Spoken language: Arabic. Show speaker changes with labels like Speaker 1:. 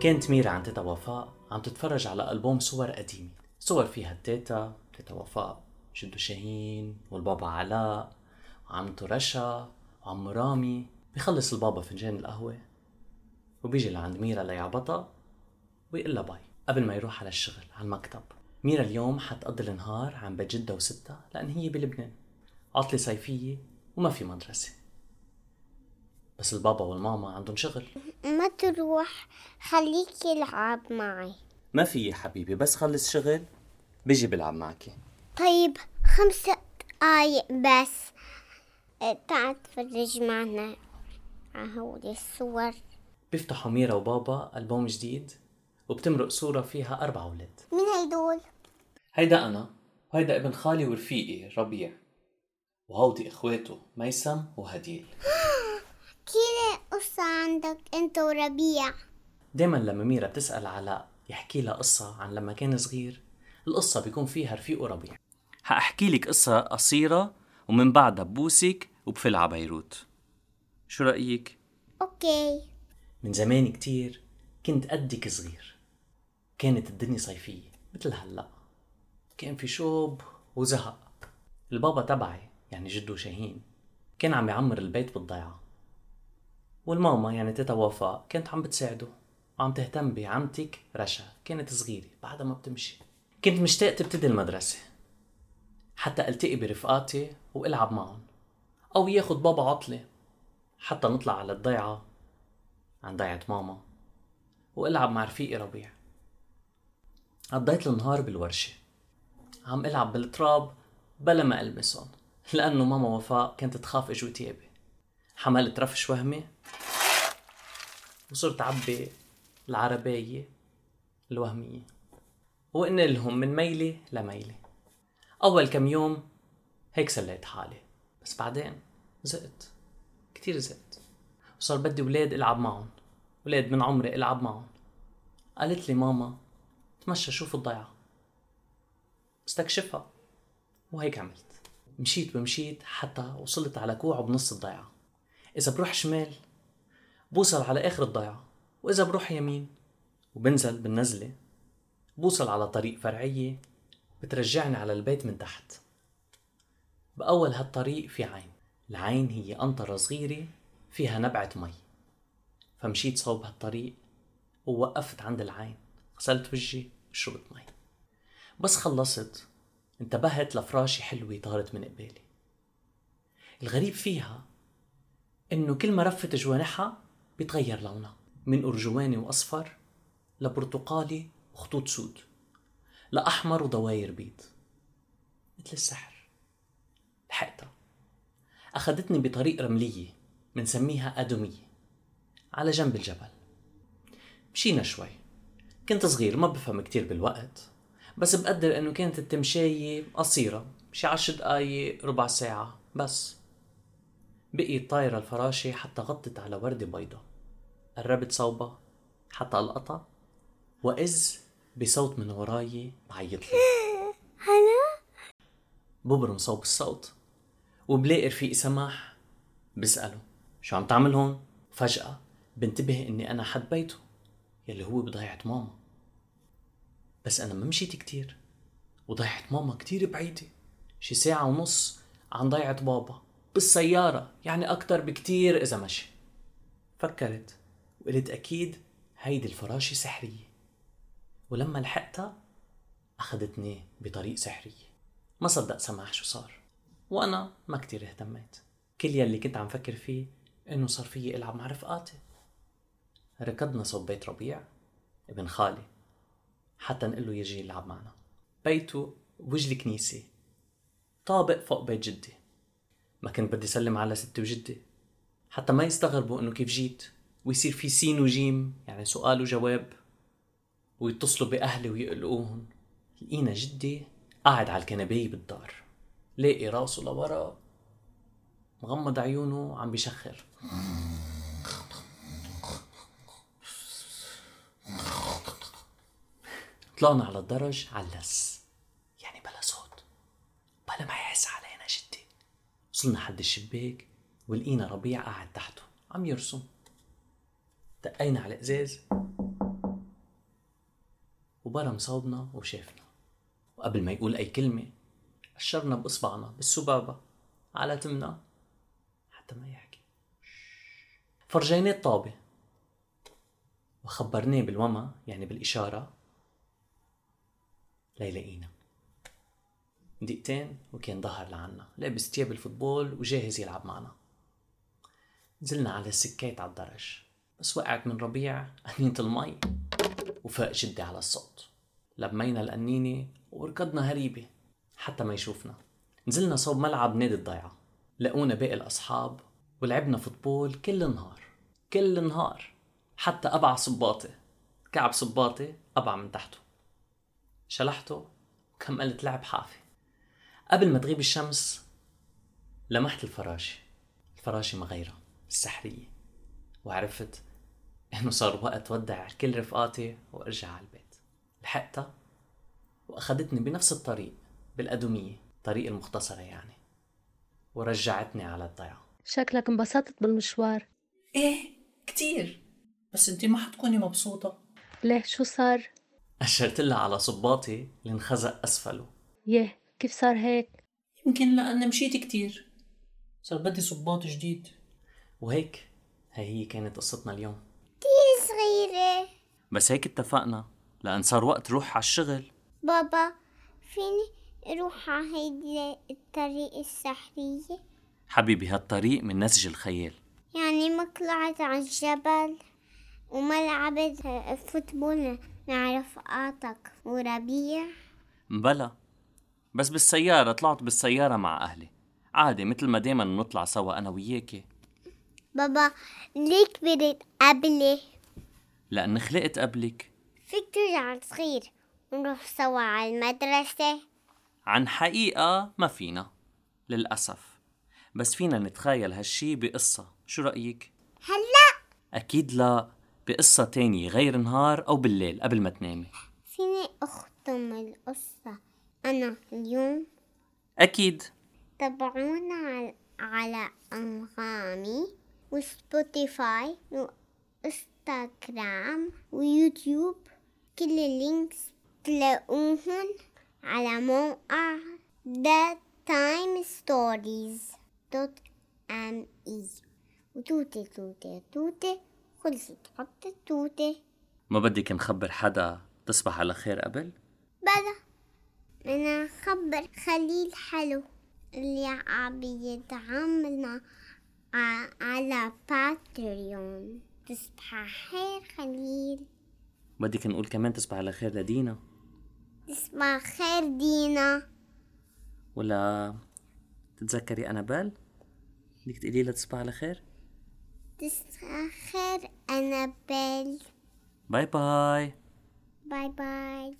Speaker 1: كانت ميرا عند تيتا وفاء عم تتفرج على ألبوم صور قديمة. صور فيها التيتا تيتا وفاء جدو شاهين والبابا علاء وعمته رشا وعمو رامي. بيخلص البابا فنجان القهوة وبيجي لعند ميرا ليعبطها ويقول لها bye قبل ما يروح على الشغل على المكتب. ميرا اليوم حتقضي النهار عند بيت جدها وستها لأن هي بلبنان. عطلة صيفية وما في مدرسة. بس البابا والماما عندهم شغل.
Speaker 2: ما تروح خليك يلعب معي.
Speaker 1: ما في يا حبيبي بس خلص شغل بيجي بلعب معك.
Speaker 2: طيب خمسة دقايق بس. تعال تفرج معنا. على هودي الصور.
Speaker 1: بيفتحوا ميرا وبابا ألبوم جديد وبتمرق صورة فيها أربع أولاد.
Speaker 2: مين هيدول؟
Speaker 1: هيدا أنا وهيدا ابن خالي ورفيقي ربيع. وهودي إخواته ميسم وهديل.
Speaker 2: كيف قصة عندك أنت وربيع.
Speaker 1: دايما لما ميرا بتسأل علاء يحكي لها قصة عن لما كان صغير القصة بيكون فيها رفيقه ربيع حأحكي لك قصة قصيرة ومن بعدها ببوسك وبفل على بيروت. شو رأيك؟
Speaker 2: أوكي.
Speaker 1: من زمان كتير كنت قدك صغير. كانت الدنيا صيفية مثل هلأ. كان في شوب وزهق. البابا تبعي يعني جدو شاهين كان عم يعمر البيت بالضيعة. والماما يعني تيتا وفاء كانت عم بتساعده وعم تهتم بعمتك رشا كانت صغيرة بعدها ما بتمشي. كنت مشتاق تبتدي المدرسة. حتى ألتقي برفقاتي وألعب معهم أو ياخد بابا عطلة. حتى نطلع على الضيعة عن ضيعة ماما وألعب مع رفيقي ربيع. قضيت النهار بالورشة. عم ألعب بالتراب بلا ما ألمسهم لأنه ماما وفاء كانت تخاف اجوا تيابي حملت رفش وهمي وصرت عبي العربية الوهمية. وإن لهم من ميلة لميلة. أول كم يوم هيك سليت حالي. بس بعدين زهقت كتير زهقت وصار بدي ولاد ألعب معهم. ولاد من عمري ألعب معهم. قالت لي ماما تمشى شوف الضيعة. استكشفها. وهيك عملت. مشيت ومشيت حتى وصلت على كوع بنص الضيعة. إذا بروح شمال بوصل على آخر الضيعة وإذا بروح يمين وبنزل بالنزلة بوصل على طريق فرعية بترجعني على البيت من تحت. بأول هالطريق في عين العين هي قنطرة صغيرة فيها نبعة مي. فمشيت صوب هالطريق ووقفت عند العين غسلت وجهي وشربت مي. بس خلصت انتبهت لفراشة حلوة طارت من قبالي. الغريب فيها إنه كل ما رفت جوانحها بيتغير لونها. من أرجواني وأصفر لبرتقالي وخطوط سود لأحمر وضواير بيض. مثل السحر. لحقتها. أخذتني بطريق رملية منسميها أدمية على جنب الجبل. مشينا شوي. كنت صغير ما بفهم كتير بالوقت بس بقدر إنه كانت التمشاية قصيرة شي عشر دقايق ربع ساعة بس. بقيت طايرة الفراشة حتى غطت على وردة بيضة. قربت صوبها حتى ألقطها وإذ بصوت من وراي بعيط لي
Speaker 2: أنا
Speaker 1: ببرم صوب الصوت وبلاقي رفيقي سماح بسأله شو عم تعمل هون؟ فجأة بنتبه إني أنا حد بيته يلي هو بضيعة ماما. بس أنا ما مشيت كتير وضيعة ماما كتير بعيدة شي ساعة ونص عن ضيعة بابا. بالسيارة يعني أكتر بكتير إذا مشي. فكرت وقلت أكيد هيدي الفراشة سحرية. ولما لحقتها أخذتني بطريق سحري. ما صدق سماح شو صار. وأنا ما كتير اهتميت. كل يلي كنت عم فكر فيه إنه صار فيي ألعب مع رفقاتي. ركضنا صوب بيت ربيع ابن خالي. حتى نقول له يجي يلعب معنا. بيته بوجه الكنيسة. طابق فوق بيت جدي. ما كنت بدي سلم على ستي وجدي. حتى ما يستغربوا إنه كيف جيت. ويصير في سين وجيم يعني سؤال وجواب ويتصلوا بأهلي ويقلقوهم. لقينا جدي قاعد على الكنباية بالدار. لاقي راسه لورا مغمض عيونه عم بيشخر. طلعنا على الدرج علس يعني بلا صوت بلا ما يحس علينا جدي وصلنا حد الشباك ولقينا ربيع قاعد تحته عم يرسم. دقينا على الإزاز. وبرم صوبنا وشافنا. وقبل ما يقول أي كلمة أشرنا بإصبعنا بالسبابة على تمنا حتى ما يحكي. فرجيناه الطابة. وخبرناه بالوما يعني بالإشارة. ليلاقينا دقيقتين وكان ظهر لعنا. لابس تياب ال football وجاهز يلعب معنا. نزلنا على السكات على الدرج. بس وقعت من ربيع قنينة المي وفاق جدي على الصوت. لمينا القنينة وركضنا هريبة حتى ما يشوفنا. نزلنا صوب ملعب نادي الضيعة. لقونا باقي الأصحاب ولعبنا football كل النهار كل النهار حتى أبع صباطي. كعب صباطي أبع من تحته. شلحته وكملت لعب حافي. قبل ما تغيب الشمس لمحت الفراشة. الفراشة مغيرة السحرية. وعرفت إنه صار وقت ودع كل رفقاتي وأرجع على البيت. لحقتها وأخذتني بنفس الطريق بالأدومية طريق المختصرة يعني. ورجعتني على الضيعة
Speaker 3: شكلك انبسطت بالمشوار.
Speaker 4: إيه كتير. بس انتي ما حتكوني مبسوطة.
Speaker 3: ليه؟ شو صار؟
Speaker 1: أشرت لها على صباطي اللي انخزق أسفله.
Speaker 3: يه كيف صار هيك؟
Speaker 4: يمكن لأن مشيت كتير. صار بدي صباط جديد.
Speaker 1: وهيك هي هي كانت قصتنا اليوم.
Speaker 2: كتير صغيرة.
Speaker 1: بس هيك اتفقنا لأن صار وقت روح على الشغل.
Speaker 2: بابا فيني أروح على هيدي الطريق السحرية؟
Speaker 1: حبيبي هالطريق من نسج الخيال.
Speaker 2: يعني ما طلعت على الجبل وما لعبت فوتبول. مع رفقاتك وربيع؟
Speaker 1: بلا بس بالسيارة طلعت بالسيارة مع أهلي. عادي مثل ما دايما نطلع سوا أنا وياكي.
Speaker 2: بابا ليه كبرت قبلي.
Speaker 1: لأن خلقت قبلك.
Speaker 2: فيك ترجع صغير ونروح سوا على المدرسة؟
Speaker 1: عن حقيقة ما فينا للأسف. بس فينا نتخيل هالشي بقصة. شو رأيك؟
Speaker 2: هلا؟
Speaker 1: أكيد لا. بقصة تانية غير نهار أو بالليل قبل ما تنامي.
Speaker 2: فيني أختم القصة. أنا اليوم
Speaker 1: أكيد.
Speaker 2: تابعونا على, على أنغامي وسبوتيفاي وإنستغرام ويوتيوب. كل ال links تلاقوهن على موقع The Time Stories dot me وتوتة توتة توتة خلصت الحتوتة
Speaker 1: ما بدك نخبر حدا تصبح على خير قبل؟
Speaker 2: بلا. أنا خبر خليل حلو. اللي عم يدعمنا على باتريون تصبح خير خليل.
Speaker 1: بدك نقول كمان تصبح على خير لدينا.
Speaker 2: تصبح خير دينا.
Speaker 1: ولا تتذكري أنابيل؟ بدك تقولي لها تصبح على خير؟
Speaker 2: تصبح خير أنابيل.
Speaker 1: bye bye.
Speaker 2: bye bye.